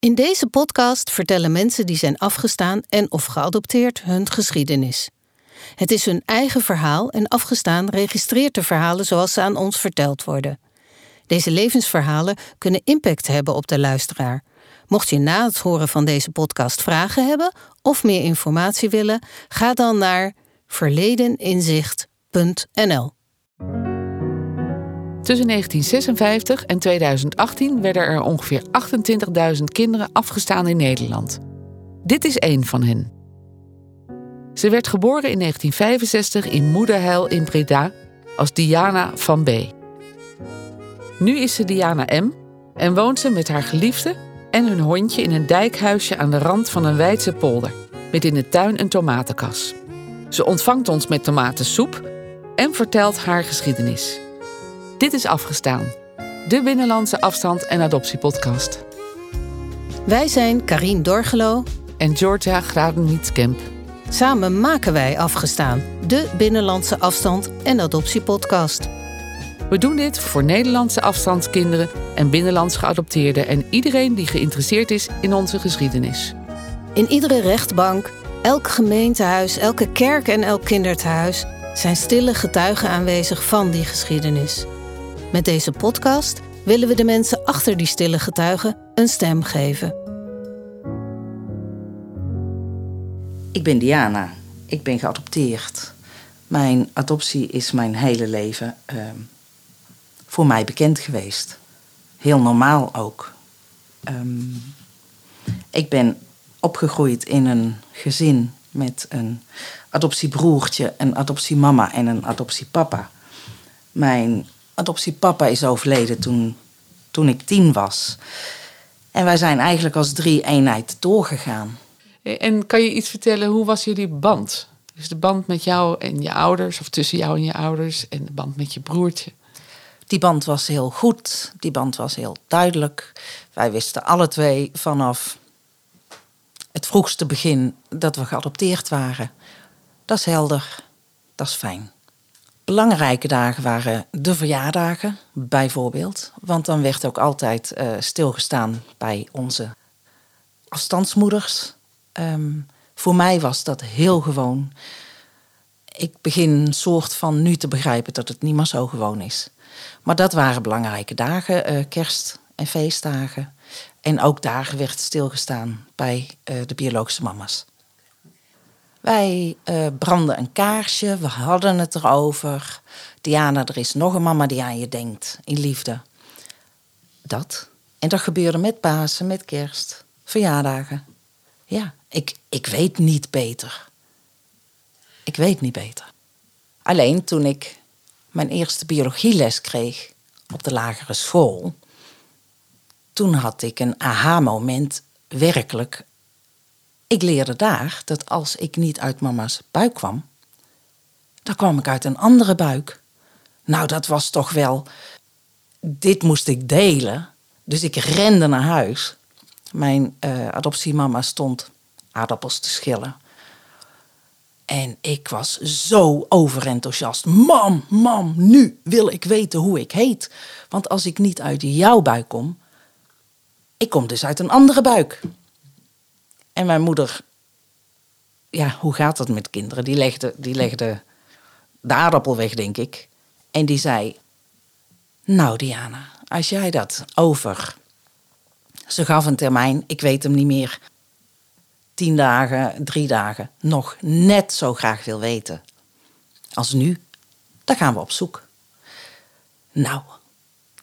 In deze podcast vertellen mensen die zijn afgestaan en of geadopteerd hun geschiedenis. Het is hun eigen verhaal en afgestaan registreert de verhalen zoals ze aan ons verteld worden. Deze levensverhalen kunnen impact hebben op de luisteraar. Mocht je na het horen van deze podcast vragen hebben of meer informatie willen, ga dan naar verledeninzicht.nl. Tussen 1956 en 2018 werden er ongeveer 28.000 kinderen afgestaan in Nederland. Dit is één van hen. Ze werd geboren in 1965 in Moederheil in Breda als Diana van B. Nu is ze Diana M. en woont ze met haar geliefde en hun hondje in een dijkhuisje aan de rand van een Weidse polder, met in de tuin een tomatenkas. Ze ontvangt ons met tomatensoep en vertelt haar geschiedenis. Dit is Afgestaan, de Binnenlandse afstand- en adoptiepodcast. Wij zijn Karien Dorgelo En Georgia Gradenmietskemp. Samen maken wij Afgestaan, de Binnenlandse afstand- en adoptiepodcast. We doen dit voor Nederlandse afstandskinderen en binnenlands geadopteerden en iedereen die geïnteresseerd is in onze geschiedenis. In iedere rechtbank, elk gemeentehuis, elke kerk en elk kinderthuis zijn stille getuigen aanwezig van die geschiedenis. Met deze podcast willen we de mensen achter die stille getuigen een stem geven. Ik ben Diana. Ik ben geadopteerd. Mijn adoptie is mijn hele leven ehm, voor mij bekend geweest. Heel normaal ook. Ehm, ik ben opgegroeid in een gezin met een adoptiebroertje, een adoptiemama en een adoptiepapa. Mijn adoptiepapa is overleden toen, toen ik tien was. En wij zijn eigenlijk als drie eenheid doorgegaan. En kan je iets vertellen, hoe was jullie band? Dus de band met jou en je ouders, of tussen jou en je ouders, en de band met je broertje. Die band was heel goed, die band was heel duidelijk. Wij wisten alle twee vanaf het vroegste begin dat we geadopteerd waren. Dat is helder, dat is fijn. Belangrijke dagen waren de verjaardagen, bijvoorbeeld. Want dan werd ook altijd eh, stilgestaan bij onze afstandsmoeders. Ehm, voor mij was dat heel gewoon. Ik begin een soort van nu te begrijpen dat het niet meer zo gewoon is. Maar dat waren belangrijke dagen, eh, kerst- en feestdagen. En ook dagen werd stilgestaan bij eh, de biologische mama's. Wij eh brandden een kaarsje, we hadden het erover. Diana, er is nog een mama die aan je denkt, in liefde. Dat. En dat gebeurde met Pasen, met kerst, verjaardagen. Ja, ik, ik weet niet beter. Ik weet niet beter. Alleen toen ik mijn eerste biologieles kreeg op de lagere school, toen had ik een aha-moment werkelijk. Ik leerde daar dat als ik niet uit mama's buik kwam, dan kwam ik uit een andere buik. Nou, dat was toch wel. Dit moest ik delen. Dus ik rende naar huis. Mijn eh, adoptiemama stond aardappels te schillen. En ik was zo overenthousiast. Mam, mam, nu wil ik weten hoe ik heet. Want als ik niet uit jouw buik kom, ik kom dus uit een andere buik. En mijn moeder, ja, hoe gaat dat met kinderen? Die legde, die legde de aardappel weg, denk ik. En die zei: Nou, Diana, als jij dat over. Ze gaf een termijn, ik weet hem niet meer. Tien dagen, drie dagen, nog net zo graag wil weten als nu, dan gaan we op zoek. Nou,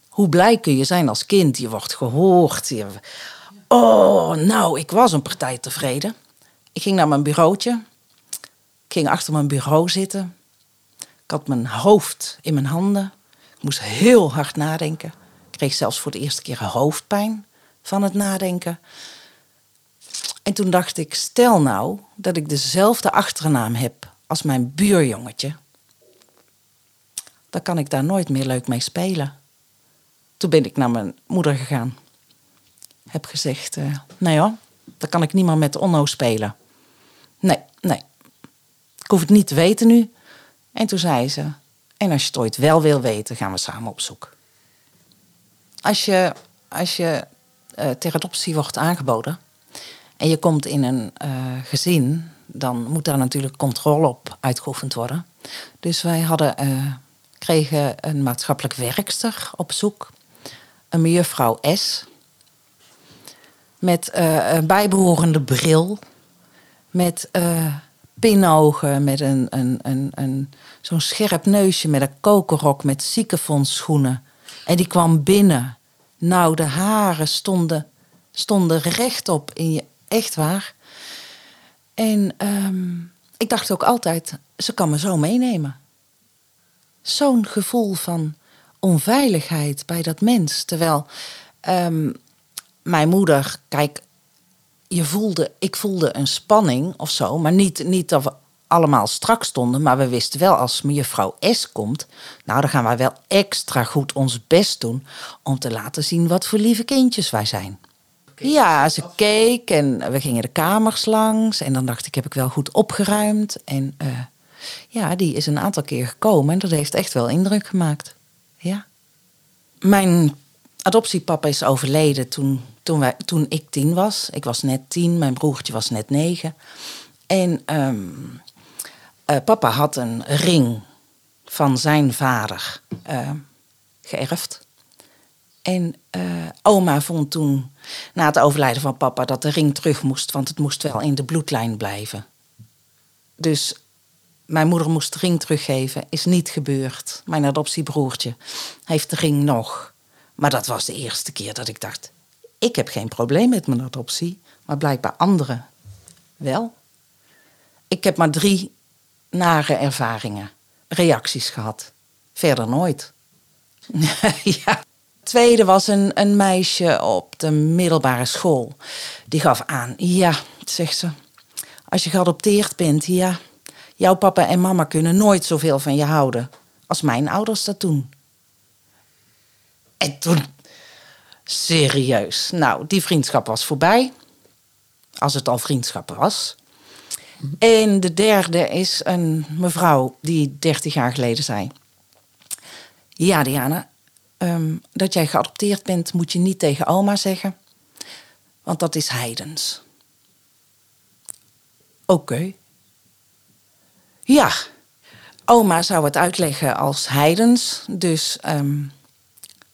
hoe blij kun je zijn als kind? Je wordt gehoord. Oh, nou, ik was een partij tevreden. Ik ging naar mijn bureautje. Ik ging achter mijn bureau zitten. Ik had mijn hoofd in mijn handen. Ik moest heel hard nadenken. Ik kreeg zelfs voor de eerste keer hoofdpijn van het nadenken. En toen dacht ik, stel nou dat ik dezelfde achternaam heb als mijn buurjongetje. Dan kan ik daar nooit meer leuk mee spelen. Toen ben ik naar mijn moeder gegaan. Heb gezegd, eh nee hoor, dan kan ik niet meer met Onno spelen. Nee, nee. Ik hoef het niet te weten nu. En toen zei ze, en als je het ooit wel wil weten, gaan we samen op zoek. Als je, als je uh, ter adoptie wordt aangeboden en je komt in een uh, gezin, dan moet daar natuurlijk controle op uitgeoefend worden. Dus wij hadden, uh, kregen een maatschappelijk werkster op zoek, een mejuffrouw S. Met uh, een bijbehorende bril, met pinogen, met een, een, een, een, zo'n scherp neusje, met een kokerrok, met ziekenfondsschoenen. En die kwam binnen. Nou, de haren stonden, stonden rechtop in je echt waar. En um, ik dacht ook altijd, ze kan me zo meenemen. Zo'n gevoel van onveiligheid bij dat mens. Terwijl um, mijn moeder, kijk, je voelde, ik voelde een spanning of zo, maar niet, niet dat we allemaal strak stonden, maar we wisten wel als mevrouw S komt, nou dan gaan wij wel extra goed ons best doen om te laten zien wat voor lieve kindjes wij zijn. Ja, ze keek en we gingen de kamers langs. En dan dacht ik, heb ik wel goed opgeruimd. En uh, ja, die is een aantal keer gekomen en dat heeft echt wel indruk gemaakt. Ja. Mijn adoptiepapa is overleden toen, toen, wij, toen ik tien was. Ik was net tien, mijn broertje was net negen. En um, uh, papa had een ring van zijn vader uh, geërfd. En uh, oma vond toen, na het overlijden van papa, dat de ring terug moest, want het moest wel in de bloedlijn blijven. Dus mijn moeder moest de ring teruggeven, is niet gebeurd. Mijn adoptiebroertje heeft de ring nog. Maar dat was de eerste keer dat ik dacht: ik heb geen probleem met mijn adoptie, maar blijkbaar anderen wel. Ik heb maar drie nare ervaringen, reacties gehad. Verder nooit. ja tweede was een, een meisje op de middelbare school. Die gaf aan, ja, zegt ze, als je geadopteerd bent, ja, jouw papa en mama kunnen nooit zoveel van je houden als mijn ouders dat doen. En toen, serieus, nou, die vriendschap was voorbij, als het al vriendschap was. En de derde is een mevrouw die 30 jaar geleden zei: Ja, Diana, um, dat jij geadopteerd bent, moet je niet tegen oma zeggen, want dat is heidens. Oké. Ja, oma zou het uitleggen als heidens, dus um,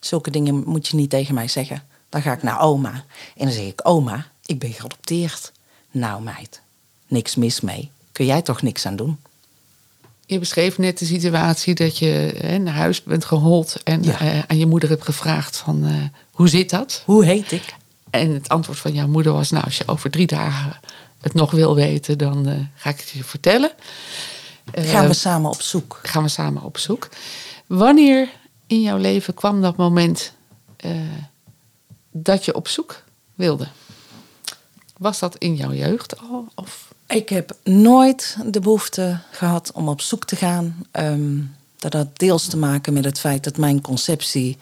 zulke dingen moet je niet tegen mij zeggen. Dan ga ik naar oma en dan zeg ik: Oma, ik ben geadopteerd. Nou, meid, niks mis mee. Kun jij toch niks aan doen? Je beschreef net de situatie dat je hè, naar huis bent gehold en uh, aan je moeder hebt gevraagd van uh, hoe zit dat? Hoe heet ik? En het antwoord van jouw moeder was nou als je over drie dagen het nog wil weten dan uh, ga ik het je vertellen. gaan we samen op zoek? Gaan we samen op zoek. Wanneer in jouw leven kwam dat moment dat je op zoek wilde? Was dat in jouw jeugd al? Of ik heb nooit de behoefte gehad om op zoek te gaan. Um, dat had deels te maken met het feit dat mijn conceptie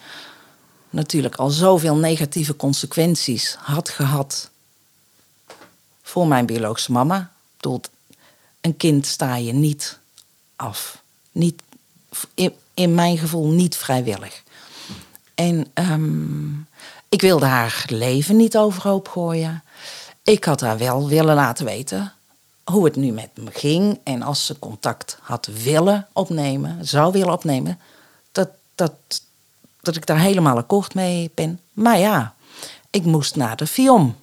natuurlijk al zoveel negatieve consequenties had gehad voor mijn biologische mama. Ik een kind sta je niet af. Niet, in, mijn gevoel niet vrijwillig. En um, ik wilde haar leven niet overhoop gooien. Ik had haar wel willen laten weten hoe het nu met me ging. En als ze contact had willen opnemen, zou willen opnemen, dat, dat, dat ik daar helemaal akkoord mee ben. Maar ja, ik moest naar de FIOM.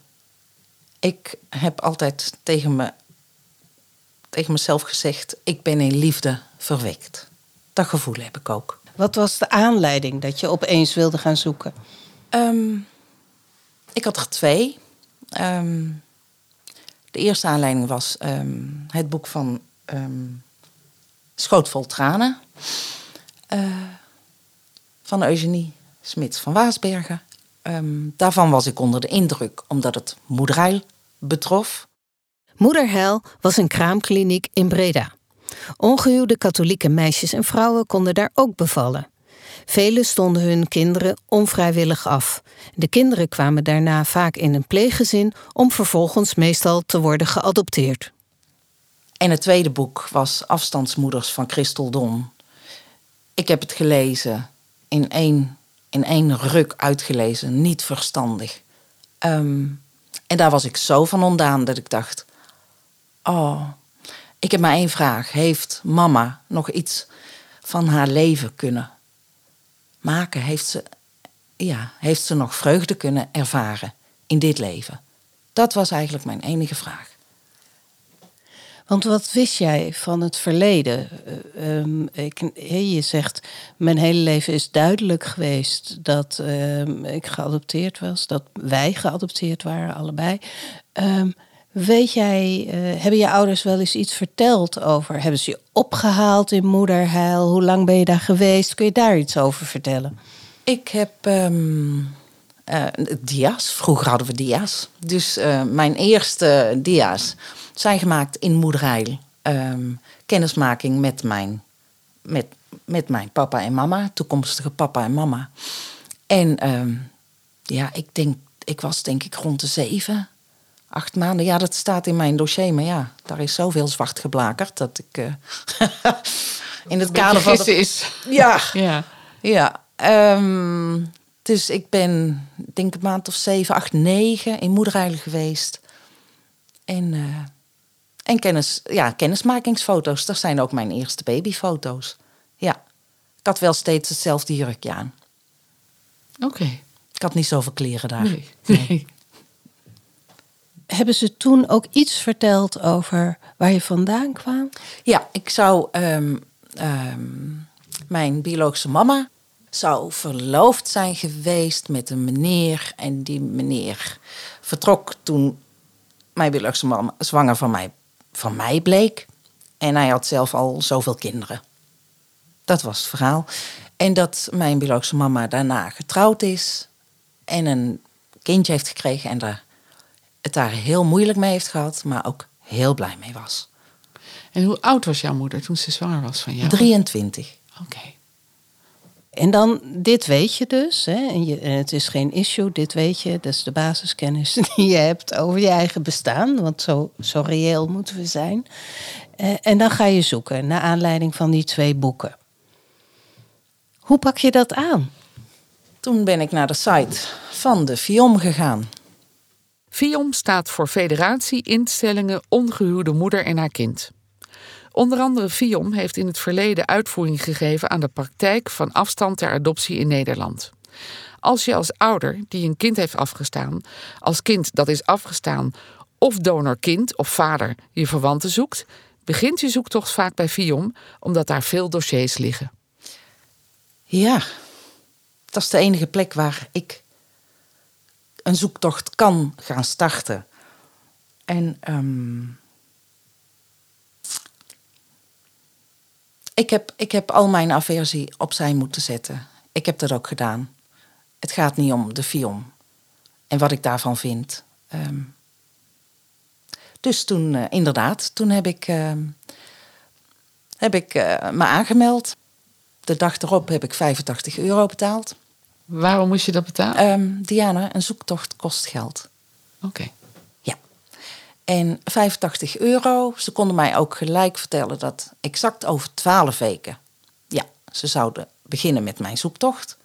Ik heb altijd tegen, me, tegen mezelf gezegd: ik ben in liefde verwekt. Dat gevoel heb ik ook. Wat was de aanleiding dat je opeens wilde gaan zoeken? Um, ik had er twee. Um, de eerste aanleiding was um, het boek van um, Schoot vol tranen. Uh, van Eugenie Smits van Waasbergen. Um, daarvan was ik onder de indruk omdat het moederhuil betrof. Moederheil was een kraamkliniek in Breda. Ongehuwde katholieke meisjes en vrouwen konden daar ook bevallen. Velen stonden hun kinderen onvrijwillig af. De kinderen kwamen daarna vaak in een pleeggezin om vervolgens meestal te worden geadopteerd. En het tweede boek was Afstandsmoeders van Christel Don. Ik heb het gelezen in één, in één ruk uitgelezen, niet verstandig. Ehm, en daar was ik zo van ontdaan dat ik dacht: Oh, ik heb maar één vraag. Heeft mama nog iets van haar leven kunnen maken? Heeft ze, ja, heeft ze nog vreugde kunnen ervaren in dit leven? Dat was eigenlijk mijn enige vraag. Want wat wist jij van het verleden? Uh, um, ik, je zegt, mijn hele leven is duidelijk geweest dat um, ik geadopteerd was, dat wij geadopteerd waren, allebei. Um, weet jij, uh, hebben je ouders wel eens iets verteld over? Hebben ze je opgehaald in moederheil? Hoe lang ben je daar geweest? Kun je daar iets over vertellen? Ik heb uh, dia's. Vroeger hadden we dia's. Dus mijn eerste dia's zijn gemaakt in Moederheil. Um, kennismaking met mijn, met, met mijn papa en mama, toekomstige papa en mama. En um, ja, ik denk, ik was denk ik rond de zeven, acht maanden. Ja, dat staat in mijn dossier, maar ja, daar is zoveel zwart geblakerd dat ik uh, in het kader van. De... is. Ja, ja. ja. Um, dus ik ben, denk een maand of zeven, acht, negen in Moederheil geweest. En uh, en kennis, ja, kennismakingsfoto's. Dat zijn ook mijn eerste babyfoto's. Ja. Ik had wel steeds hetzelfde jurkje aan. Oké. Ik had niet zoveel kleren daar. Nee. nee. Hebben ze toen ook iets verteld over waar je vandaan kwam? Ja, ik zou. Um, um, mijn biologische mama zou verloofd zijn geweest met een meneer. En die meneer vertrok toen mijn biologische mama zwanger van mij van mij bleek. En hij had zelf al zoveel kinderen. Dat was het verhaal. En dat mijn biologische mama daarna getrouwd is en een kindje heeft gekregen en daar, het daar heel moeilijk mee heeft gehad, maar ook heel blij mee was. En hoe oud was jouw moeder toen ze zwanger was van jou? 23. Oké. En dan, dit weet je dus, hè? En, je, en het is geen issue, dit weet je. Dat is de basiskennis die je hebt over je eigen bestaan. Want zo, zo reëel moeten we zijn. Eh, en dan ga je zoeken naar aanleiding van die twee boeken. Hoe pak je dat aan? Toen ben ik naar de site van de FIOM gegaan. FIOM staat voor Federatie Instellingen Ongehuwde Moeder en haar Kind. Onder andere FIOM heeft in het verleden uitvoering gegeven aan de praktijk van afstand ter adoptie in Nederland. Als je als ouder die een kind heeft afgestaan, als kind dat is afgestaan, of donorkind of vader je verwanten zoekt, begint je zoektocht vaak bij FIOM, omdat daar veel dossiers liggen. Ja, dat is de enige plek waar ik een zoektocht kan gaan starten. En um, Ik heb, ik heb al mijn aversie opzij moeten zetten. Ik heb dat ook gedaan. Het gaat niet om de film en wat ik daarvan vind. Ehm, dus toen, uh, inderdaad, toen heb ik, uh, heb ik uh, me aangemeld. De dag erop heb ik 85 euro betaald. Waarom moest je dat betalen? Um, Diana, een zoektocht kost geld. Oké. En 85 euro. Ze konden mij ook gelijk vertellen dat exact over 12 weken. Ja, ze zouden beginnen met mijn zoektocht.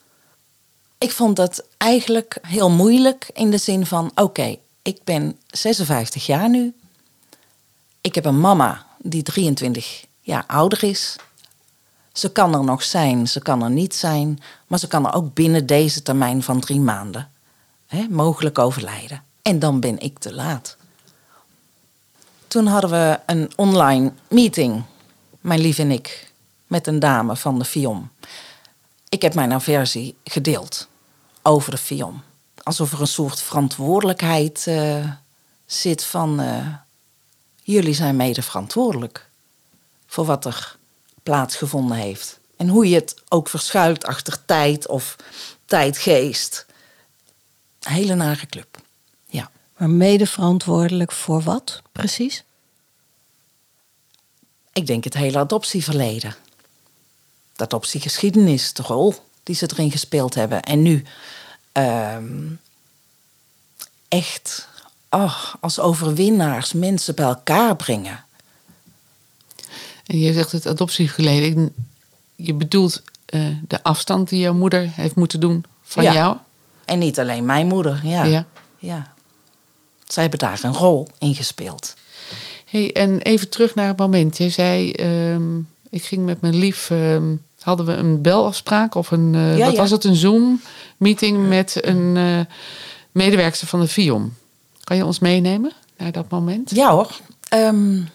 Ik vond dat eigenlijk heel moeilijk in de zin van: oké, ik ben 56 jaar nu. Ik heb een mama die 23 jaar ouder is. Ze kan er nog zijn, ze kan er niet zijn, maar ze kan er ook binnen deze termijn van drie maanden hè, mogelijk overlijden. En dan ben ik te laat. Toen hadden we een online meeting, mijn lief en ik, met een dame van de FIOM. Ik heb mijn aversie gedeeld over de FIOM. Alsof er een soort verantwoordelijkheid uh, zit van... Uh, jullie zijn mede verantwoordelijk voor wat er plaatsgevonden heeft. En hoe je het ook verschuilt achter tijd of tijdgeest. hele nare club. Maar mede verantwoordelijk voor wat precies? Ik denk het hele adoptieverleden. De adoptiegeschiedenis, de rol die ze erin gespeeld hebben. En nu ehm, echt oh, als overwinnaars mensen bij elkaar brengen. En je zegt het adoptieverleden. Je bedoelt uh, de afstand die jouw moeder heeft moeten doen van ja. jou? En niet alleen mijn moeder, ja. ja. Ja. Zij hebben daar een rol in gespeeld. Hey, en even terug naar het moment. Jij zei, ehm, ik ging met mijn lief, ehm, hadden we een belafspraak of een, eh, Ja, wat was het, een Zoom-meeting met een uh, medewerkster van de FIOM. Kan je ons meenemen naar dat moment? Ja hoor. Um,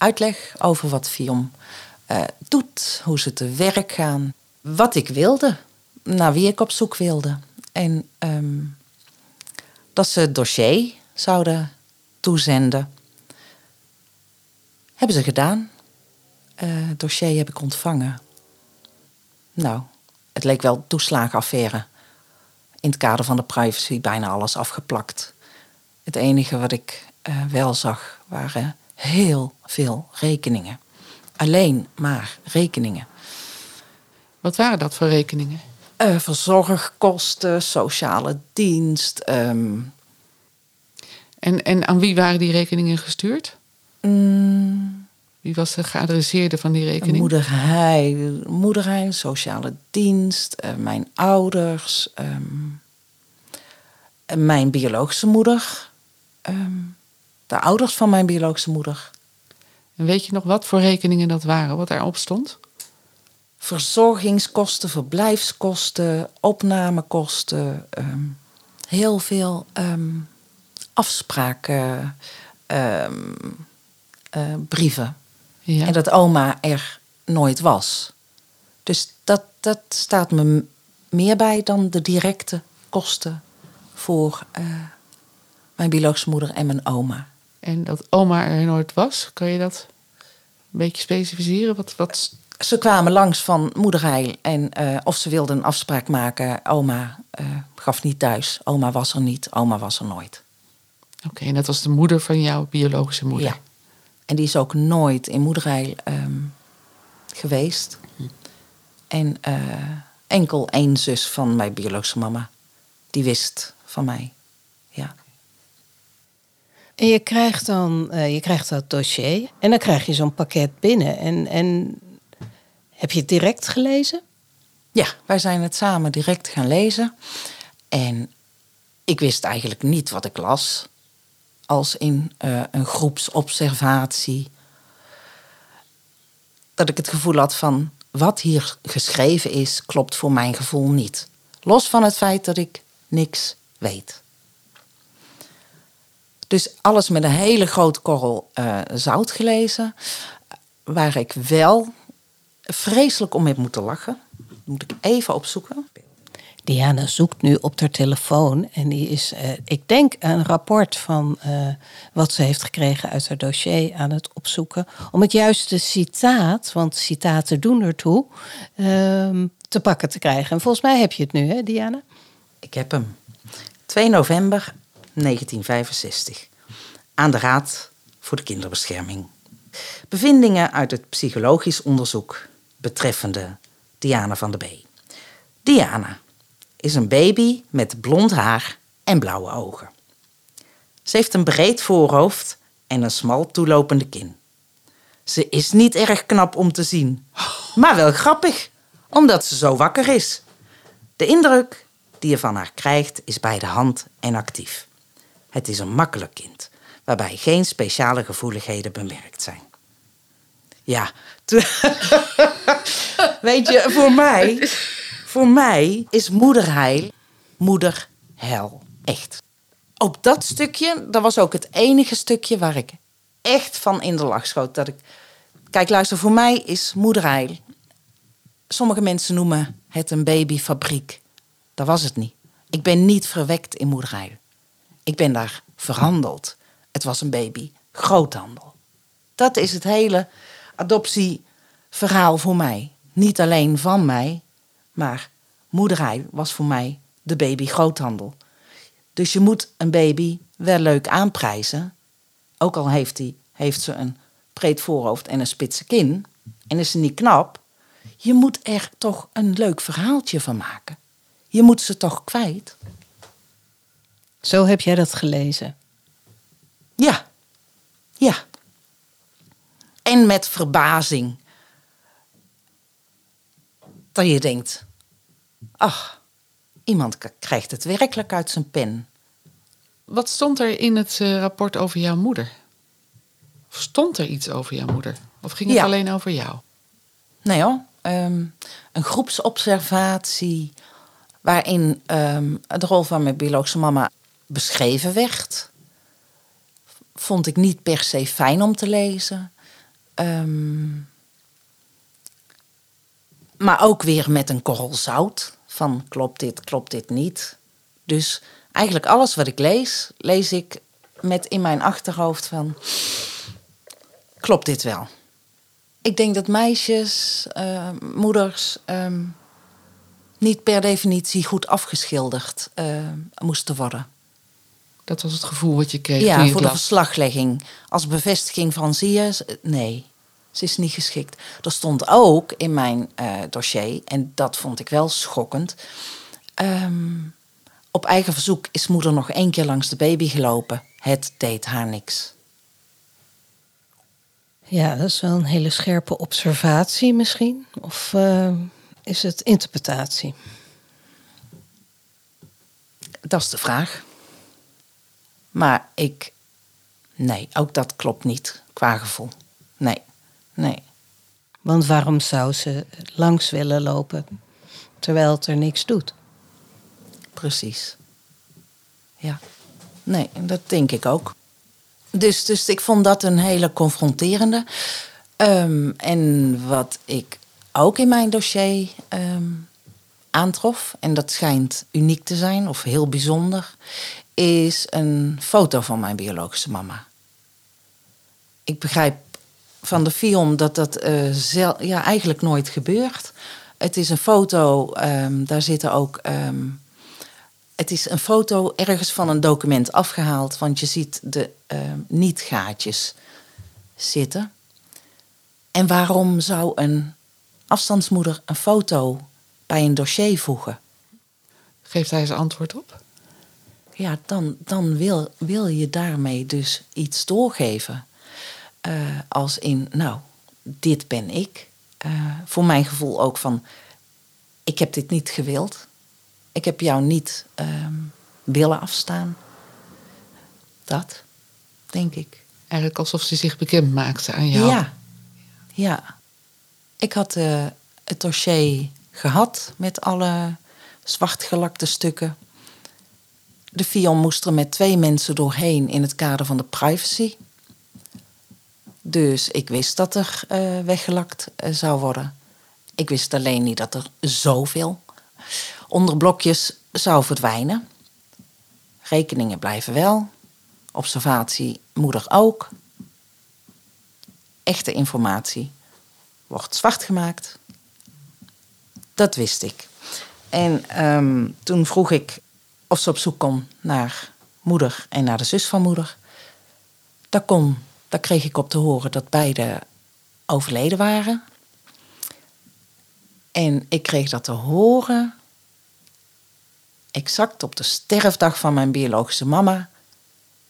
uitleg over wat FIOM uh, doet, hoe ze te werk gaan, wat ik wilde, naar wie ik op zoek wilde. En um, dat ze het dossier zouden toezenden. Hebben ze gedaan. Uh, het dossier heb ik ontvangen. Nou, het leek wel toeslagenaffaire. In het kader van de privacy bijna alles afgeplakt. Het enige wat ik uh, wel zag waren heel veel rekeningen. Alleen maar rekeningen. Wat waren dat voor rekeningen? Uh, verzorgkosten, sociale dienst. Um... En, en aan wie waren die rekeningen gestuurd? Mm, wie was de geadresseerde van die rekening? Moederheil sociale dienst, uh, mijn ouders, um, mijn biologische moeder, um, de ouders van mijn biologische moeder. En weet je nog wat voor rekeningen dat waren, wat daarop stond? Verzorgingskosten, verblijfskosten, opnamekosten, um, heel veel um, afspraken, um, uh, brieven. Ja. En dat oma er nooit was. Dus dat, dat staat me meer bij dan de directe kosten voor uh, mijn biologische moeder en mijn oma. En dat oma er nooit was, kan je dat een beetje specificeren? Wat, wat... Ze kwamen langs van moederheil en uh, of ze wilden een afspraak maken. Oma uh, gaf niet thuis. Oma was er niet. Oma was er nooit. Oké, okay, en dat was de moeder van jouw biologische moeder? Ja. En die is ook nooit in moederheil um, geweest. Hm. En uh, enkel één zus van mijn biologische mama. Die wist van mij. Ja. En je krijgt dan uh, je krijgt dat dossier en dan krijg je zo'n pakket binnen. En, en heb je het direct gelezen? Ja, wij zijn het samen direct gaan lezen. En ik wist eigenlijk niet wat ik las. Als in uh, een groepsobservatie. Dat ik het gevoel had van wat hier geschreven is, klopt voor mijn gevoel niet. Los van het feit dat ik niks weet. Dus alles met een hele grote korrel uh, zout gelezen. Waar ik wel vreselijk om heb moeten lachen. Dat moet ik even opzoeken. Diana zoekt nu op haar telefoon en die is, uh, ik denk, een rapport van uh, wat ze heeft gekregen uit haar dossier aan het opzoeken. Om het juiste citaat, want citaten doen ertoe, uh, te pakken te krijgen. En volgens mij heb je het nu, hè, Diana? Ik heb hem. 2 november 1965. Aan de Raad voor de Kinderbescherming. Bevindingen uit het psychologisch onderzoek betreffende Diana van der B. Diana is een baby met blond haar en blauwe ogen. Ze heeft een breed voorhoofd en een smal toelopende kin. Ze is niet erg knap om te zien, maar wel grappig, omdat ze zo wakker is. De indruk die je van haar krijgt is bij de hand en actief. Het is een makkelijk kind, waarbij geen speciale gevoeligheden bemerkt zijn. Ja, weet je, voor mij, voor mij is moederheil moederhel. Echt. Op dat stukje, dat was ook het enige stukje waar ik echt van in de lach schoot. Dat ik, kijk, luister, voor mij is moederheil. Sommige mensen noemen het een babyfabriek. Dat was het niet. Ik ben niet verwekt in moederheil. Ik ben daar verhandeld. Het was een baby groothandel. Dat is het hele adoptieverhaal voor mij. Niet alleen van mij, maar moederheil was voor mij de baby groothandel. Dus je moet een baby wel leuk aanprijzen. Ook al heeft, die, heeft ze een breed voorhoofd en een spitse kin. En is ze niet knap. Je moet er toch een leuk verhaaltje van maken. Je moet ze toch kwijt. Zo heb jij dat gelezen? Ja. Ja. En met verbazing. Dat je denkt: ach, iemand krijgt het werkelijk uit zijn pen. Wat stond er in het eh, rapport over jouw moeder? Of stond er iets over jouw moeder? Of ging het Ja. alleen over jou? Nee hoor, ehm, een groepsobservatie waarin ehm, de rol van mijn biologische mama beschreven werd. Vond ik niet per se fijn om te lezen. Ehm, maar ook weer met een korrel zout. Van klopt dit, klopt dit niet. Dus eigenlijk alles wat ik lees, lees ik met in mijn achterhoofd van... Klopt dit wel? Ik denk dat meisjes, eh, moeders, ehm, niet per definitie goed afgeschilderd moesten worden. Dat was het gevoel wat je kreeg toen Ja, je voor de las. verslaglegging. Als bevestiging van zie je, nee, ze is niet geschikt. Er stond ook in mijn eh, dossier, en dat vond ik wel schokkend. ehm, op eigen verzoek is moeder nog één keer langs de baby gelopen. Het deed haar niks. Ja, dat is wel een hele scherpe observatie misschien. Of eh, is het interpretatie? Dat is de vraag. Maar ik. Nee, ook dat klopt niet qua gevoel. Nee, nee. Want waarom zou ze langs willen lopen terwijl het er niks doet? Precies. Ja. Nee, dat denk ik ook. Dus, dus ik vond dat een hele confronterende. Ehm, en wat ik ook in mijn dossier ehm, aantrof, en dat schijnt uniek te zijn of heel bijzonder, is een foto van mijn biologische mama. Ik begrijp van de film dat dat zel- ja, eigenlijk nooit gebeurt. Het is een foto, ehm, daar zitten ook. ehm, het is een foto ergens van een document afgehaald, want je ziet de ehm, niet-gaatjes zitten. En waarom zou een afstandsmoeder een foto bij een dossier voegen? Geeft hij zijn antwoord op? Ja, dan, dan wil, wil je daarmee dus iets doorgeven. Eh, als in, nou, dit ben ik. Eh, voor mijn gevoel ook van, ik heb dit niet gewild. Ik heb jou niet ehm, willen afstaan. Dat, denk ik. Eigenlijk alsof ze zich bekend maakte aan jou. Ja, ja. Ik had eh, het dossier gehad met alle zwartgelakte stukken. De FION moest er met twee mensen doorheen in het kader van de privacy. Dus ik wist dat er eh, weggelakt eh, zou worden. Ik wist alleen niet dat er zoveel onderblokjes zou verdwijnen. Rekeningen blijven wel. Observatie moeder ook echte informatie wordt zwart gemaakt. Dat wist ik. En ehm, toen vroeg ik of ze op zoek kon naar moeder en naar de zus van moeder. Dat kon, daar kreeg ik op te horen dat beide overleden waren. En ik kreeg dat te horen exact op de sterfdag van mijn biologische mama.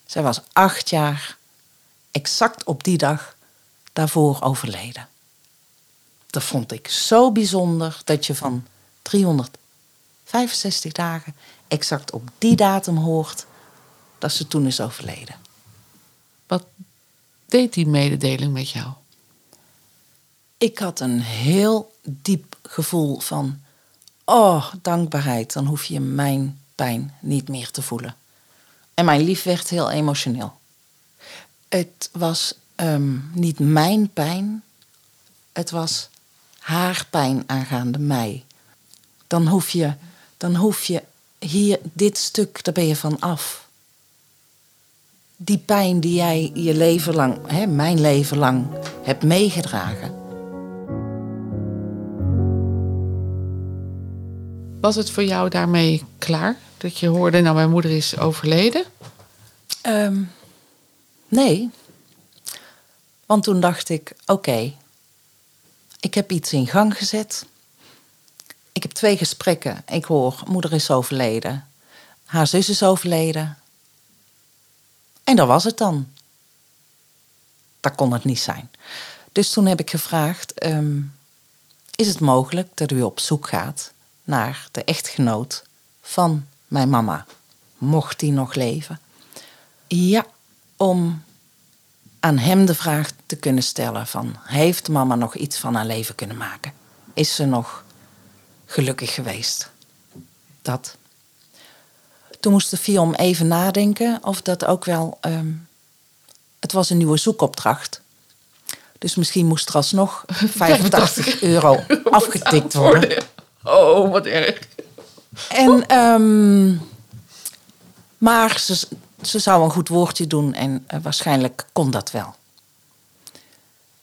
Zij was acht jaar, exact op die dag daarvoor overleden. Dat vond ik zo bijzonder dat je van 365 dagen exact op die datum hoort dat ze toen is overleden. Wat deed die mededeling met jou? Ik had een heel diep gevoel van, oh, dankbaarheid, dan hoef je mijn pijn niet meer te voelen. En mijn lief werd heel emotioneel. Het was ehm, niet mijn pijn, het was haar pijn aangaande mij. Dan hoef je, dan hoef je hier, dit stuk, daar ben je van af. Die pijn die jij je leven lang, hè, mijn leven lang, hebt meegedragen. Was het voor jou daarmee klaar? Dat je hoorde, nou mijn moeder is overleden? Ehm, nee. Want toen dacht ik, oké, ik heb iets in gang gezet. Ik heb twee gesprekken. Ik hoor, moeder is overleden. Haar zus is overleden. En dat was het dan. Dat kon het niet zijn. Dus toen heb ik gevraagd, ehm, is het mogelijk dat u op zoek gaat naar de echtgenoot van mijn mama? Mocht die nog leven? Ja, om aan hem de vraag te kunnen stellen van... heeft mama nog iets van haar leven kunnen maken? Is ze nog gelukkig geweest? Dat. Toen moest de Fion even nadenken of dat ook wel... ehm, het was een nieuwe zoekopdracht. Dus misschien moest er alsnog 85 euro afgetikt worden. Oh, wat erg. En, ehm, maar ze, ze zou een goed woordje doen en eh, waarschijnlijk kon dat wel.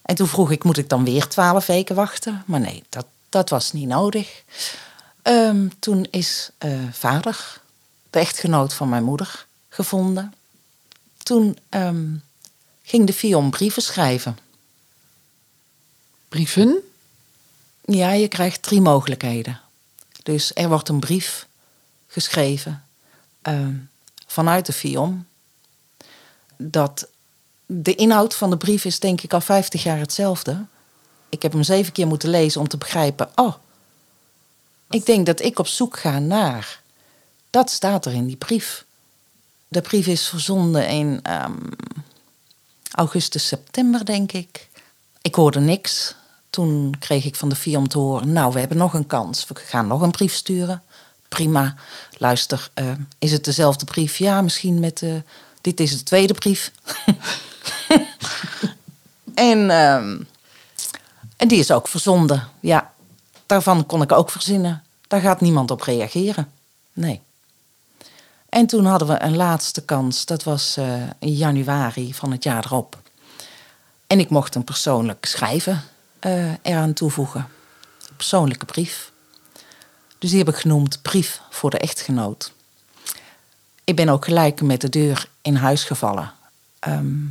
En toen vroeg ik, moet ik dan weer twaalf weken wachten? Maar nee, dat, dat was niet nodig. Ehm, toen is eh, vader, de echtgenoot van mijn moeder, gevonden. Toen ehm, ging de Fion brieven schrijven. Brieven? Ja, je krijgt drie mogelijkheden. Dus er wordt een brief geschreven ehm, vanuit de FIOM. Dat de inhoud van de brief is denk ik al 50 jaar hetzelfde. Ik heb hem zeven keer moeten lezen om te begrijpen. Oh, ik denk dat ik op zoek ga naar. Dat staat er in die brief. De brief is verzonden in ehm, augustus, september, denk ik. Ik hoorde niks. Toen kreeg ik van de FIOM te horen: Nou, we hebben nog een kans. We gaan nog een brief sturen. Prima. Luister, eh, is het dezelfde brief? Ja, misschien met. eh, dit is de tweede brief. en, ehm, en die is ook verzonden. Ja, daarvan kon ik ook verzinnen. Daar gaat niemand op reageren. Nee. En toen hadden we een laatste kans. Dat was eh, in januari van het jaar erop. En ik mocht een persoonlijk schrijven eh, eraan toevoegen. Een persoonlijke brief. Dus die heb ik genoemd Brief voor de echtgenoot. Ik ben ook gelijk met de deur in huis gevallen. Ehm,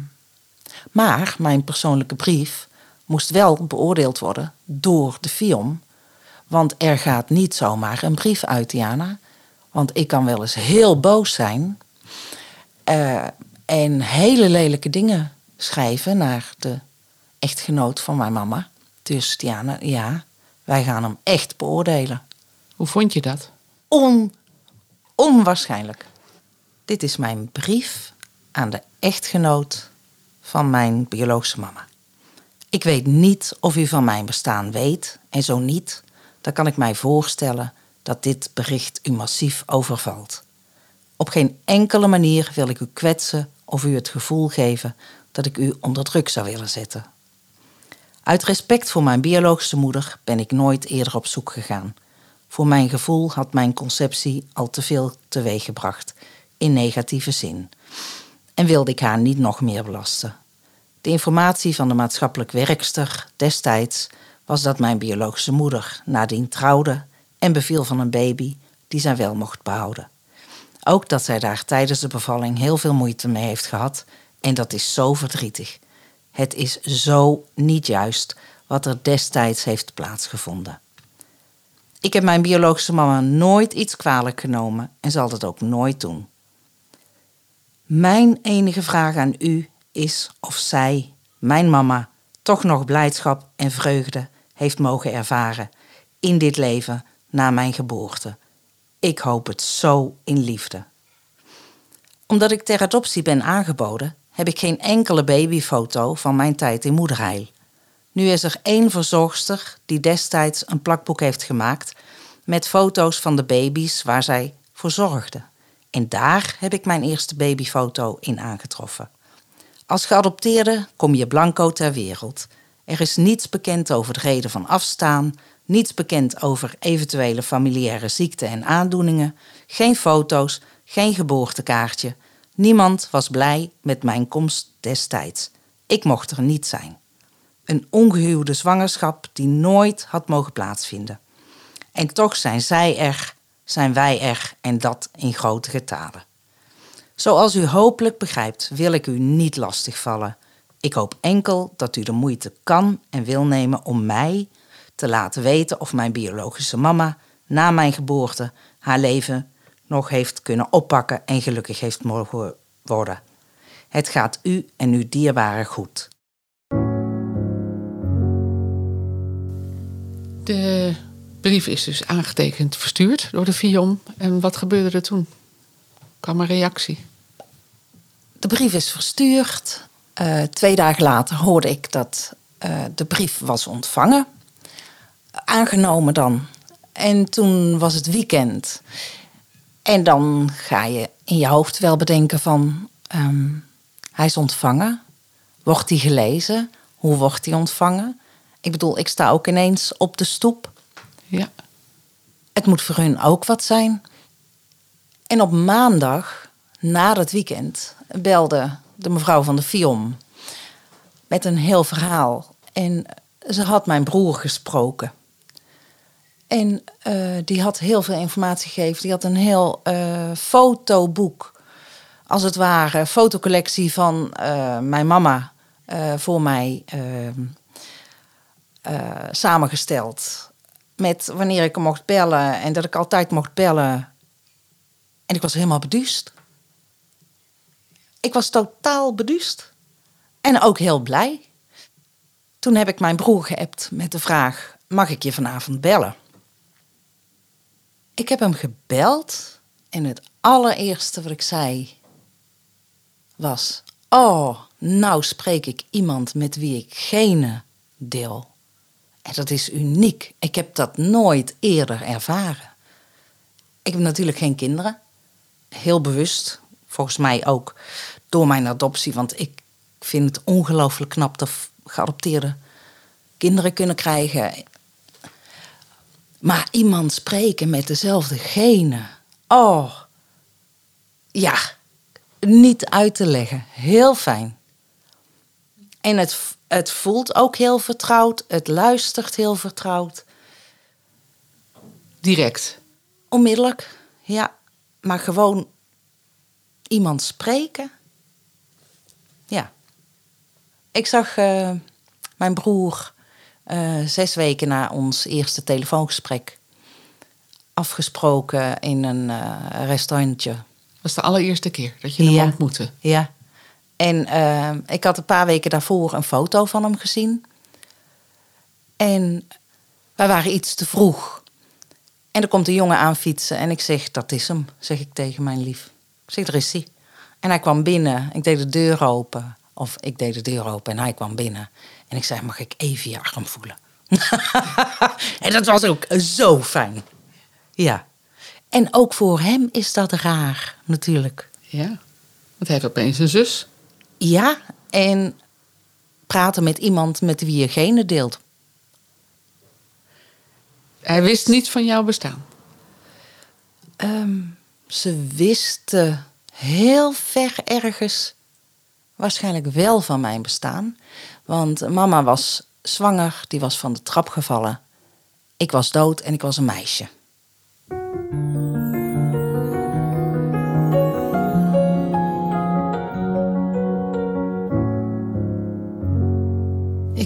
maar mijn persoonlijke brief moest wel beoordeeld worden door de FIOM. Want er gaat niet zomaar een brief uit, Diana. Want ik kan wel eens heel boos zijn. eh, en hele lelijke dingen schrijven naar de echtgenoot van mijn mama. Dus Diana, ja, wij gaan hem echt beoordelen. Hoe vond je dat? On, onwaarschijnlijk. Dit is mijn brief aan de echtgenoot van mijn biologische mama. Ik weet niet of u van mijn bestaan weet. En zo niet, dan kan ik mij voorstellen dat dit bericht u massief overvalt. Op geen enkele manier wil ik u kwetsen of u het gevoel geven dat ik u onder druk zou willen zetten. Uit respect voor mijn biologische moeder ben ik nooit eerder op zoek gegaan. Voor mijn gevoel had mijn conceptie al te veel teweeggebracht, in negatieve zin. En wilde ik haar niet nog meer belasten. De informatie van de maatschappelijk werkster destijds was dat mijn biologische moeder nadien trouwde en beviel van een baby die zij wel mocht behouden. Ook dat zij daar tijdens de bevalling heel veel moeite mee heeft gehad en dat is zo verdrietig. Het is zo niet juist wat er destijds heeft plaatsgevonden. Ik heb mijn biologische mama nooit iets kwalijk genomen en zal dat ook nooit doen. Mijn enige vraag aan u is of zij, mijn mama, toch nog blijdschap en vreugde heeft mogen ervaren in dit leven na mijn geboorte. Ik hoop het zo in liefde. Omdat ik ter adoptie ben aangeboden, heb ik geen enkele babyfoto van mijn tijd in moederheil. Nu is er één verzorgster die destijds een plakboek heeft gemaakt met foto's van de baby's waar zij voor zorgde. En daar heb ik mijn eerste babyfoto in aangetroffen. Als geadopteerde kom je blanco ter wereld. Er is niets bekend over de reden van afstaan, niets bekend over eventuele familiaire ziekten en aandoeningen, geen foto's, geen geboortekaartje. Niemand was blij met mijn komst destijds. Ik mocht er niet zijn. Een ongehuwde zwangerschap die nooit had mogen plaatsvinden. En toch zijn zij er, zijn wij er en dat in grote getalen. Zoals u hopelijk begrijpt, wil ik u niet lastigvallen. Ik hoop enkel dat u de moeite kan en wil nemen om mij te laten weten of mijn biologische mama na mijn geboorte haar leven nog heeft kunnen oppakken en gelukkig heeft mogen worden. Het gaat u en uw dierbare goed. De brief is dus aangetekend verstuurd door de FIOM. En wat gebeurde er toen? Kwam een reactie? De brief is verstuurd. Uh, twee dagen later hoorde ik dat uh, de brief was ontvangen. Aangenomen dan. En toen was het weekend. En dan ga je in je hoofd wel bedenken van... Um, hij is ontvangen. Wordt hij gelezen? Hoe wordt hij ontvangen? Ik bedoel, ik sta ook ineens op de stoep. Ja. Het moet voor hun ook wat zijn. En op maandag, na het weekend, belde de mevrouw van de FIOM met een heel verhaal. En ze had mijn broer gesproken. En uh, die had heel veel informatie gegeven. Die had een heel uh, fotoboek, als het ware, fotocollectie van uh, mijn mama voor mij ehm, samengesteld. Met wanneer ik hem mocht bellen en dat ik altijd mocht bellen. En ik was helemaal beduust. Ik was totaal beduust. En ook heel blij. Toen heb ik mijn broer geappt met de vraag: mag ik je vanavond bellen? Ik heb hem gebeld en het allereerste wat ik zei was: Oh, nou spreek ik iemand met wie ik geen deel. En dat is uniek. Ik heb dat nooit eerder ervaren. Ik heb natuurlijk geen kinderen. Heel bewust. Volgens mij ook door mijn adoptie. Want ik vind het ongelooflijk knap dat geadopteerde kinderen kunnen krijgen. Maar iemand spreken met dezelfde genen. Oh, ja, niet uit te leggen. Heel fijn. En het, het voelt ook heel vertrouwd. Het luistert heel vertrouwd. Direct. Onmiddellijk, ja. Maar gewoon iemand spreken. Ja. Ik zag uh, mijn broer uh, zes weken na ons eerste telefoongesprek afgesproken in een uh, restaurantje. Dat was de allereerste keer dat je hem ja. ontmoette? Ja. En ik had een paar weken daarvoor een foto van hem gezien. En wij waren iets te vroeg. En er komt een jongen aan fietsen en ik zeg, dat is hem, zeg ik tegen mijn lief. Ik zeg, er is hij. En hij kwam binnen. Ik deed de deur open. Of ik deed de deur open en hij kwam binnen. En ik zei, mag ik even je arm voelen? en dat was ook zo fijn. Ja. En ook voor hem is dat raar, natuurlijk. Ja, want hij heeft opeens een zus. Ja, en praten met iemand met wie je gene deelt. Hij wist niet van jouw bestaan? Um, ze wisten heel ver ergens waarschijnlijk wel van mijn bestaan. Want mama was zwanger, die was van de trap gevallen. Ik was dood en ik was een meisje.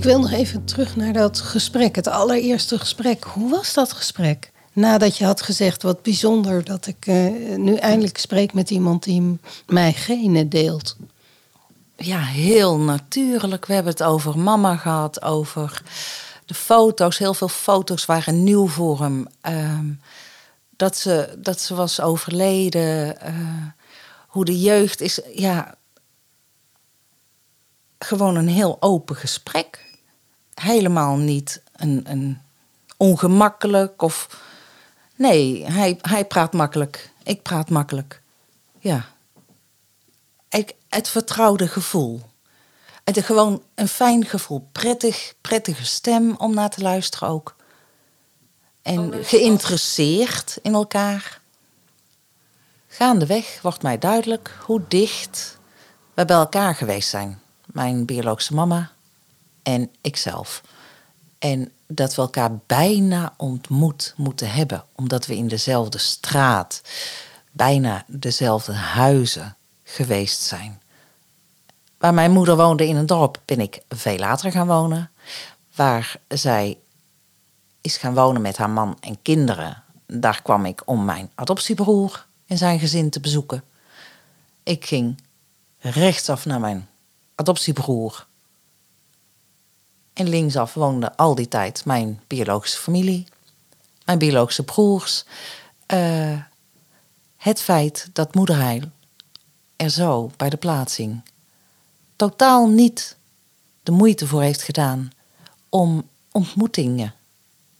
Ik wil nog even terug naar dat gesprek, het allereerste gesprek. Hoe was dat gesprek? Nadat je had gezegd, wat bijzonder dat ik uh, nu eindelijk spreek met iemand die mij genen deelt ja, heel natuurlijk. We hebben het over mama gehad, over de foto's. Heel veel foto's waren nieuw voor hem. Ehm, dat, ze, dat ze was overleden. Uh, hoe de jeugd is. Ja, gewoon een heel open gesprek. Helemaal niet een, een ongemakkelijk of. Nee, hij, hij praat makkelijk. Ik praat makkelijk. Ja ik, het vertrouwde gevoel. Het gewoon een fijn gevoel. Prettig, prettige stem om naar te luisteren ook. En geïnteresseerd in elkaar. Gaandeweg wordt mij duidelijk hoe dicht we bij elkaar geweest zijn. Mijn biologische mama en ikzelf. En dat we elkaar bijna ontmoet moeten hebben, omdat we in dezelfde straat, bijna dezelfde huizen, geweest zijn. Waar mijn moeder woonde in een dorp ben ik veel later gaan wonen. Waar zij is gaan wonen met haar man en kinderen. Daar kwam ik om mijn adoptiebroer en zijn gezin te bezoeken. Ik ging rechtsaf naar mijn adoptiebroer. En linksaf woonde al die tijd mijn biologische familie, mijn biologische broers. Uh, het feit dat moederheil er zo bij de plaatsing totaal niet de moeite voor heeft gedaan om ontmoetingen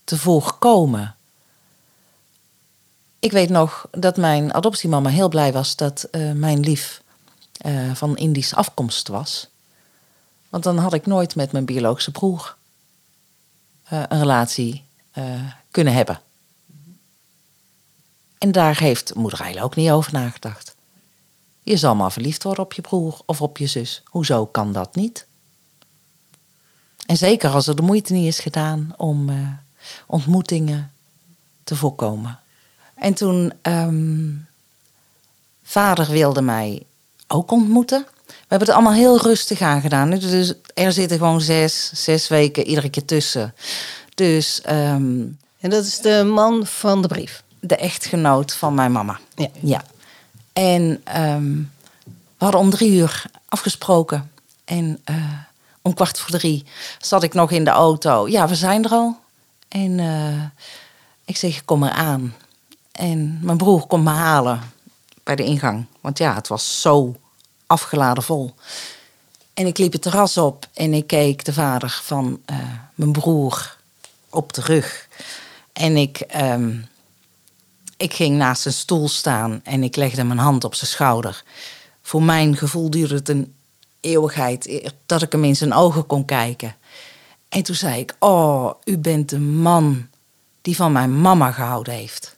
te voorkomen. Ik weet nog dat mijn adoptiemama heel blij was dat eh, mijn lief uh, van Indische afkomst was. Want dan had ik nooit met mijn biologische broer uh, een relatie kunnen hebben. En daar heeft moeder Eile ook niet over nagedacht. Je zal maar verliefd worden op je broer of op je zus. Hoezo kan dat niet? En zeker als er de moeite niet is gedaan om uh, ontmoetingen te voorkomen. En toen um, vader wilde mij ook ontmoeten. We hebben het allemaal heel rustig aangedaan. Dus er zitten gewoon zes, zes weken iedere keer tussen. Dus, um, en dat is de man van de brief? De echtgenoot van mijn mama. Ja. ja. En um, we hadden om drie uur afgesproken. En uh, om kwart voor drie zat ik nog in de auto. Ja, we zijn er al. En uh, ik zeg, kom maar aan. En mijn broer komt me halen bij de ingang. Want ja, het was zo afgeladen vol. En ik liep het terras op en ik keek de vader van uh, mijn broer op de rug. En ik, um, ik ging naast zijn stoel staan en ik legde mijn hand op zijn schouder. Voor mijn gevoel duurde het een eeuwigheid dat ik hem in zijn ogen kon kijken. En toen zei ik: Oh, u bent de man die van mijn mama gehouden heeft.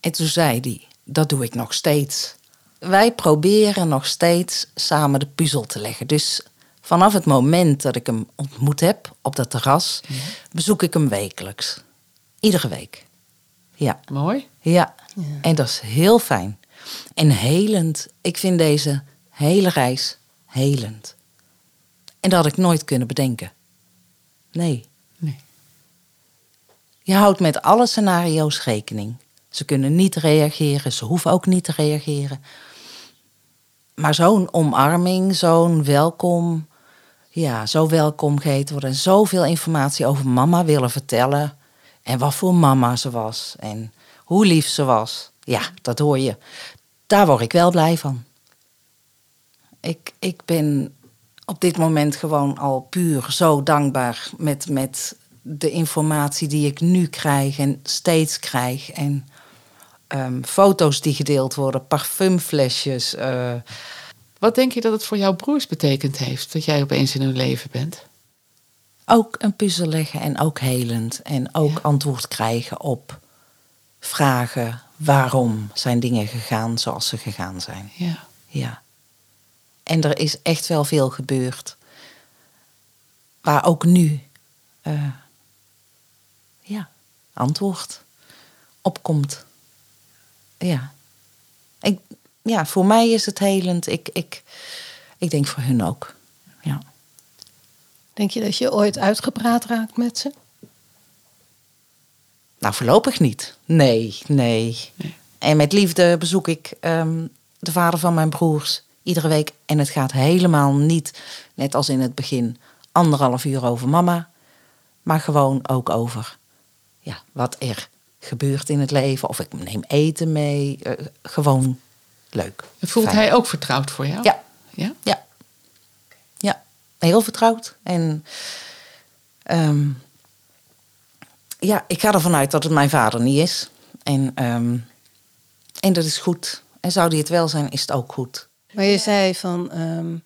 En toen zei hij: Dat doe ik nog steeds. Wij proberen nog steeds samen de puzzel te leggen. Dus vanaf het moment dat ik hem ontmoet heb op dat terras, ja. bezoek ik hem wekelijks. Iedere week. Ja. Mooi. Ja. ja. En dat is heel fijn. En helend. Ik vind deze hele reis helend. En dat had ik nooit kunnen bedenken. Nee. nee. Je houdt met alle scenario's rekening. Ze kunnen niet reageren, ze hoeven ook niet te reageren. Maar zo'n omarming, zo'n welkom, ja, zo welkom geheten worden en zoveel informatie over mama willen vertellen. En wat voor mama ze was en hoe lief ze was. Ja, dat hoor je. Daar word ik wel blij van. Ik, ik ben op dit moment gewoon al puur zo dankbaar met, met de informatie die ik nu krijg en steeds krijg. En um, foto's die gedeeld worden, parfumflesjes. Uh. Wat denk je dat het voor jouw broers betekend heeft dat jij opeens in hun leven bent? Ook een puzzel leggen en ook helend. En ook ja. antwoord krijgen op vragen waarom zijn dingen gegaan zoals ze gegaan zijn. Ja. ja. En er is echt wel veel gebeurd. Waar ook nu uh, ja, antwoord op komt. Ja. Ik, ja, voor mij is het helend. Ik, ik, ik denk voor hun ook. Ja. Denk je dat je ooit uitgepraat raakt met ze? Nou, voorlopig niet. Nee, nee. nee. En met liefde bezoek ik um, de vader van mijn broers iedere week. En het gaat helemaal niet, net als in het begin, anderhalf uur over mama. Maar gewoon ook over ja, wat er gebeurt in het leven. Of ik neem eten mee. Uh, gewoon leuk. Voelt fijn. hij ook vertrouwd voor jou? Ja. Ja? Ja. ja. Heel vertrouwd. En um, ja, ik ga ervan uit dat het mijn vader niet is. En, um, en dat is goed. En zou die het wel zijn, is het ook goed. Maar je zei van. Um,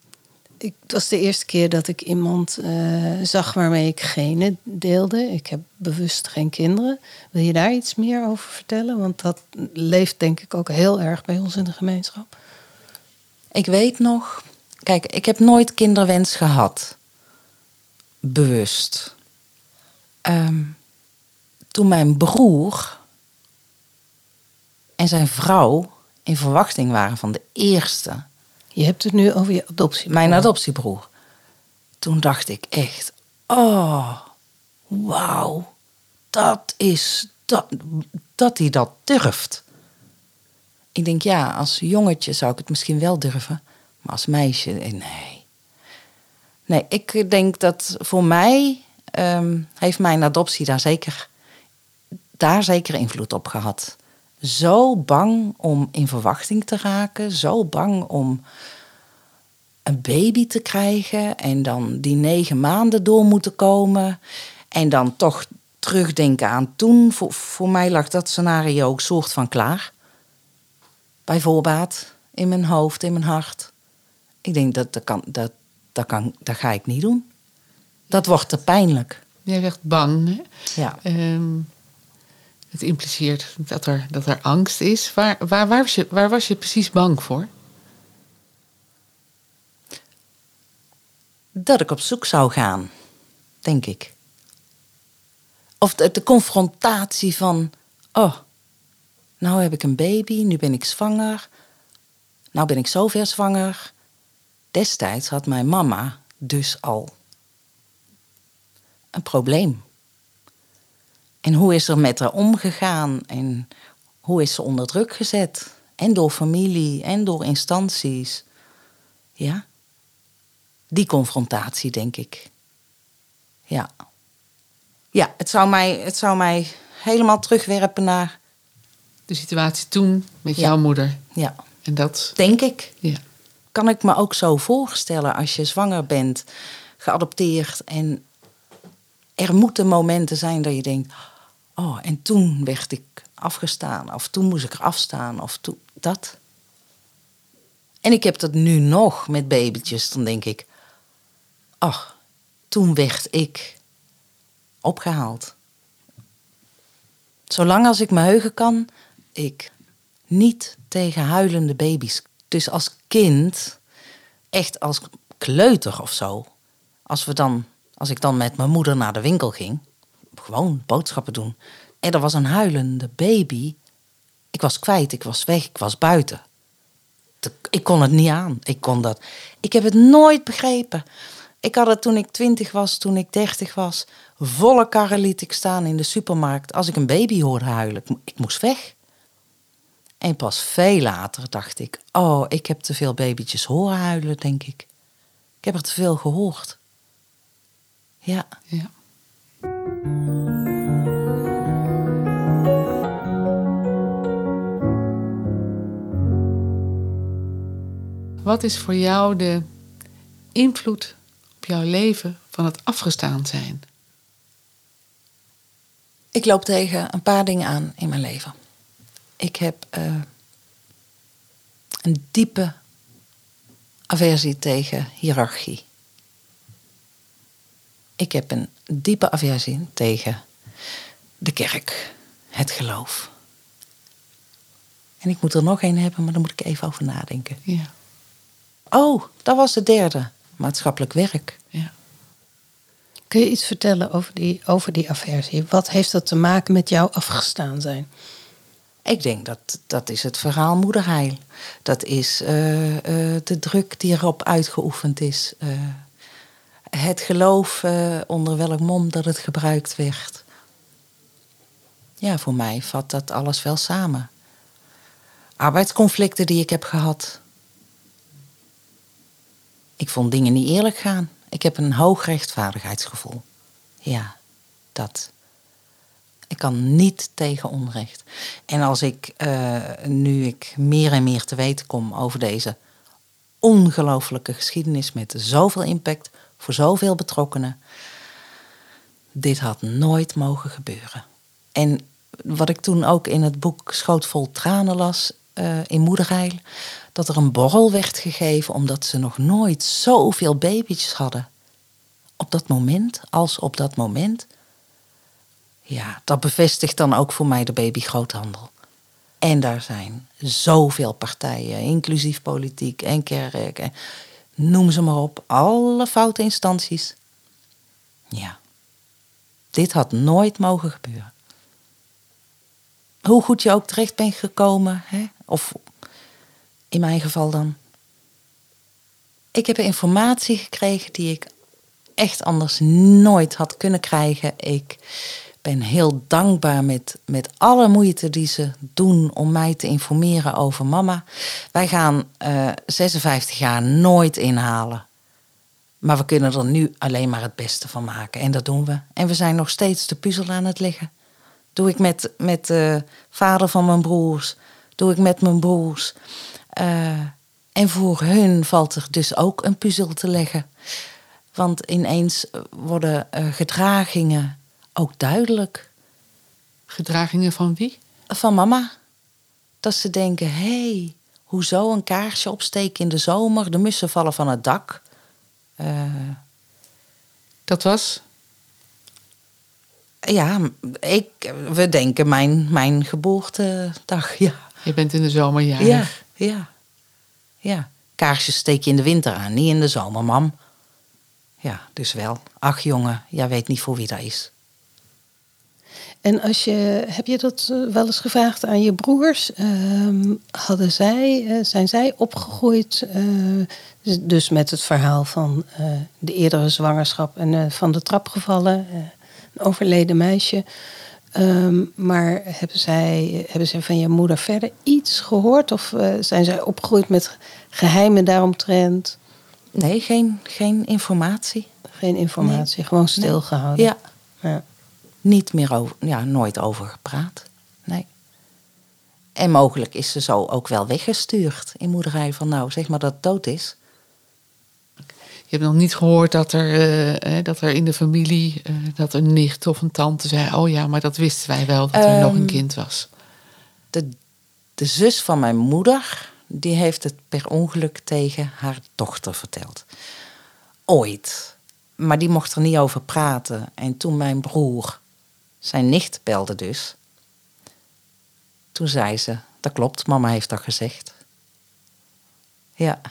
ik, het was de eerste keer dat ik iemand uh, zag waarmee ik genen deelde. Ik heb bewust geen kinderen. Wil je daar iets meer over vertellen? Want dat leeft denk ik ook heel erg bij ons in de gemeenschap. Ik weet nog. Kijk, ik heb nooit kinderwens gehad. Bewust. Um, toen mijn broer en zijn vrouw in verwachting waren van de eerste. Je hebt het nu over je adoptiebroer. Mijn adoptiebroer. Toen dacht ik echt, oh, wauw, dat is, dat, dat hij dat durft. Ik denk, ja, als jongetje zou ik het misschien wel durven, maar als meisje, eh, nee. Nee, ik denk dat voor mij um, heeft mijn adoptie daar zeker daar zeker invloed op gehad. Zo bang om in verwachting te raken, zo bang om een baby te krijgen en dan die negen maanden door moeten komen en dan toch terugdenken aan toen. Voor, voor mij lag dat scenario ook soort van klaar. Bij voorbaat, in mijn hoofd, in mijn hart. Ik denk dat dat kan, dat, dat kan, dat ga ik niet doen. Dat wordt te pijnlijk. Jij zegt bang. Hè? Ja. Ehm, het impliceert dat er, dat er angst is. Waar, waar, waar, was je, waar was je precies bang voor? Dat ik op zoek zou gaan, denk ik. Of de, de confrontatie van, oh, nou heb ik een baby, nu ben ik zwanger. Nou ben ik zover zwanger. Destijds had mijn mama dus al een probleem. En hoe is er met haar omgegaan en hoe is ze onder druk gezet? En door familie en door instanties. Ja, die confrontatie, denk ik. Ja. Ja, het zou mij, het zou mij helemaal terugwerpen naar. De situatie toen met Ja. jouw moeder. Ja, En dat. denk ik. Ja. Kan ik me ook zo voorstellen als je zwanger bent, geadopteerd en er moeten momenten zijn dat je denkt: oh, en toen werd ik afgestaan, of toen moest ik er afstaan, of toen dat. En ik heb dat nu nog met babytjes, dan denk ik: ach, toen werd ik opgehaald. Zolang als ik me heugen kan, ik niet tegen huilende baby's. Dus als kind, echt als kleuter of zo, als, we dan, als ik dan met mijn moeder naar de winkel ging, gewoon boodschappen doen, en er was een huilende baby, ik was kwijt, ik was weg, ik was buiten. Ik kon het niet aan. Ik kon dat. Ik heb het nooit begrepen. Ik had het toen ik twintig was, toen ik dertig was. Volle karren liet ik staan in de supermarkt. Als ik een baby hoorde huilen, ik moest weg. En pas veel later dacht ik: Oh, ik heb te veel babytjes horen huilen, denk ik. Ik heb er te veel gehoord. Ja, Ja. Wat is voor jou de invloed op jouw leven van het afgestaan zijn? ik loop tegen een paar dingen aan in mijn leven. Ik heb eh, een diepe aversie tegen hiërarchie. Ik heb een diepe aversie tegen de kerk, het geloof. En ik moet er nog één hebben, maar daar moet ik even over nadenken. Ja. Oh, dat was de derde. Maatschappelijk werk. ja. Kun je iets vertellen over die, over die aversie? Wat heeft dat te maken met jouw afgestaan zijn? Ik denk dat dat is het verhaal moederheil. Dat is eh, eh, de druk die erop uitgeoefend is. Eh, het geloof eh, onder welk mom dat het gebruikt werd. Ja, voor mij vat dat alles wel samen. Arbeidsconflicten die ik heb gehad. Ik vond dingen niet eerlijk gaan. Ik heb een hoog rechtvaardigheidsgevoel. Ja, dat. Ik kan niet tegen onrecht. En als ik, eh, nu ik meer en meer te weten kom over deze ongelooflijke geschiedenis met zoveel impact voor zoveel betrokkenen, dit had nooit mogen gebeuren. En wat ik toen ook in het boek Schoot vol tranen las eh, in Moederheil, dat er een borrel werd gegeven omdat ze nog nooit zoveel babytjes hadden. Op dat moment, als op dat moment. Ja, dat bevestigt dan ook voor mij de babygroothandel. En daar zijn zoveel partijen, inclusief politiek en kerk, en noem ze maar op, alle foute instanties. Ja, dit had nooit mogen gebeuren. Hoe goed je ook terecht bent gekomen, hè? of in mijn geval dan. Ik heb informatie gekregen die ik echt anders nooit had kunnen krijgen. Ik ben heel dankbaar met, met alle moeite die ze doen om mij te informeren over mama. Wij gaan eh 56 jaar nooit inhalen. Maar we kunnen er nu alleen maar het beste van maken. En dat doen we. En we zijn nog steeds de puzzel aan het leggen. Doe ik met, met de vader van mijn broers. Doe ik met mijn broers. Eh, en voor hun valt er dus ook een puzzel te leggen. Want ineens worden uh, gedragingen ook duidelijk. Gedragingen van wie? Van mama. Dat ze denken, hé, hey, hoezo een kaarsje opsteken in de zomer? De mussen vallen van het dak. Uh, dat was? Ja, ik, we denken mijn, mijn geboortedag, ja. Je bent in de zomer jarig. Ja, ja, ja. Kaarsjes steek je in de winter aan, niet in de zomer, mam. Ja, dus wel. Ach jongen, jij weet niet voor wie dat is. En als je, heb je dat eh, wel eens gevraagd aan je broers? Ehm, hadden zij, eh, zijn zij opgegroeid uh, dus met het verhaal van de eerdere zwangerschap en van de trap gevallen, een overleden meisje? Ehm, maar hebben zij, hebben zij van je moeder verder iets gehoord? Of zijn zij opgegroeid met geheimen daaromtrent? Nee, geen, geen informatie. Geen informatie, gewoon stilgehouden. Ja. ja niet meer over, ja, nooit over gepraat. Nee. En mogelijk is ze zo ook wel weggestuurd in moederij van nou, zeg maar dat het dood is. Je hebt nog niet gehoord dat er, uh, dat er in de familie, uh, dat een nicht of een tante zei, oh ja, maar dat wisten wij wel, dat er nog een ehm, kind was. De, de zus van mijn moeder, die heeft het per ongeluk tegen haar dochter verteld. Ooit. Maar die mocht er niet over praten. En toen mijn broer zijn nicht belde dus. Toen zei ze, dat klopt, mama heeft dat gezegd. Ja.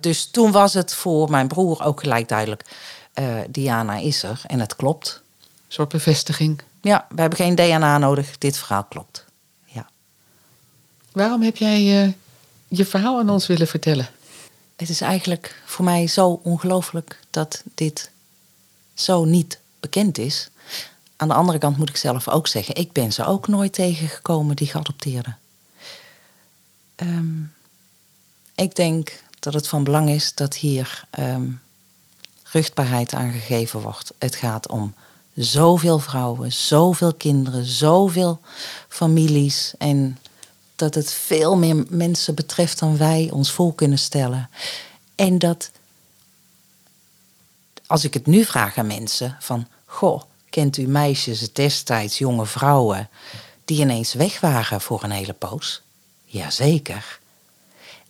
Dus toen was het voor mijn broer ook gelijk duidelijk. Uh, Diana is er en het klopt. Een soort bevestiging. Ja, we hebben geen DNA nodig. Dit verhaal klopt. Ja. Waarom heb jij uh, je verhaal aan ons willen vertellen? Het is eigenlijk voor mij zo ongelooflijk dat dit zo niet bekend is. Aan de andere kant moet ik zelf ook zeggen, ik ben ze ook nooit tegengekomen die geadopteerden. Um, ik denk dat het van belang is dat hier um, ruchtbaarheid aangegeven wordt. Het gaat om zoveel vrouwen, zoveel kinderen, zoveel families. En dat het veel meer mensen betreft dan wij ons voor kunnen stellen. En dat als ik het nu vraag aan mensen van, goh, Kent u meisjes destijds, jonge vrouwen, die ineens weg waren voor een hele poos? Jazeker.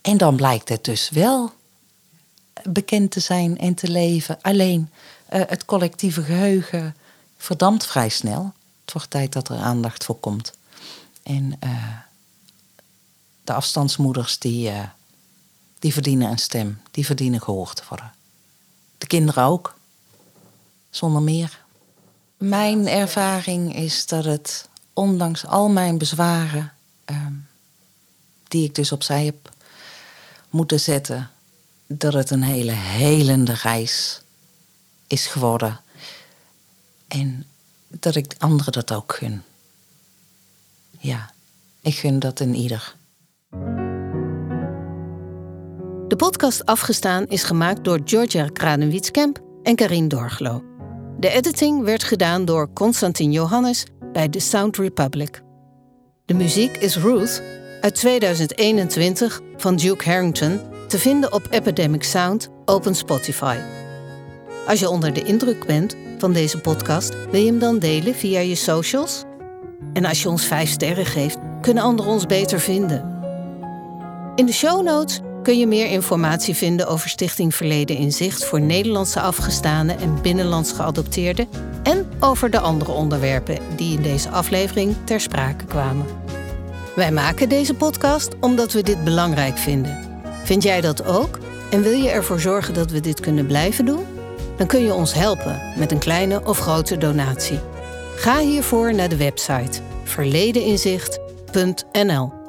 En dan blijkt het dus wel bekend te zijn en te leven. Alleen uh, het collectieve geheugen verdampt vrij snel. Het wordt tijd dat er aandacht voor komt. En uh, de afstandsmoeders die, uh, die verdienen een stem, die verdienen gehoord te worden. De kinderen ook, zonder meer. Mijn ervaring is dat het, ondanks al mijn bezwaren, ehm, die ik dus opzij heb moeten zetten, dat het een hele helende reis is geworden. En dat ik anderen dat ook gun. Ja, ik gun dat in ieder. De podcast Afgestaan is gemaakt door Georgia Kranenwietskamp en Karin Dorglo. De editing werd gedaan door Constantin Johannes bij The Sound Republic. De muziek is Ruth uit 2021 van Duke Harrington te vinden op Epidemic Sound Open Spotify. Als je onder de indruk bent van deze podcast, wil je hem dan delen via je socials? En als je ons 5 sterren geeft, kunnen anderen ons beter vinden. In de show notes kun je meer informatie vinden over Stichting Verleden in Zicht voor Nederlandse afgestaanden en binnenlands geadopteerden en over de andere onderwerpen die in deze aflevering ter sprake kwamen. Wij maken deze podcast omdat we dit belangrijk vinden. Vind jij dat ook? En wil je ervoor zorgen dat we dit kunnen blijven doen? Dan kun je ons helpen met een kleine of grote donatie. Ga hiervoor naar de website verledeninzicht.nl.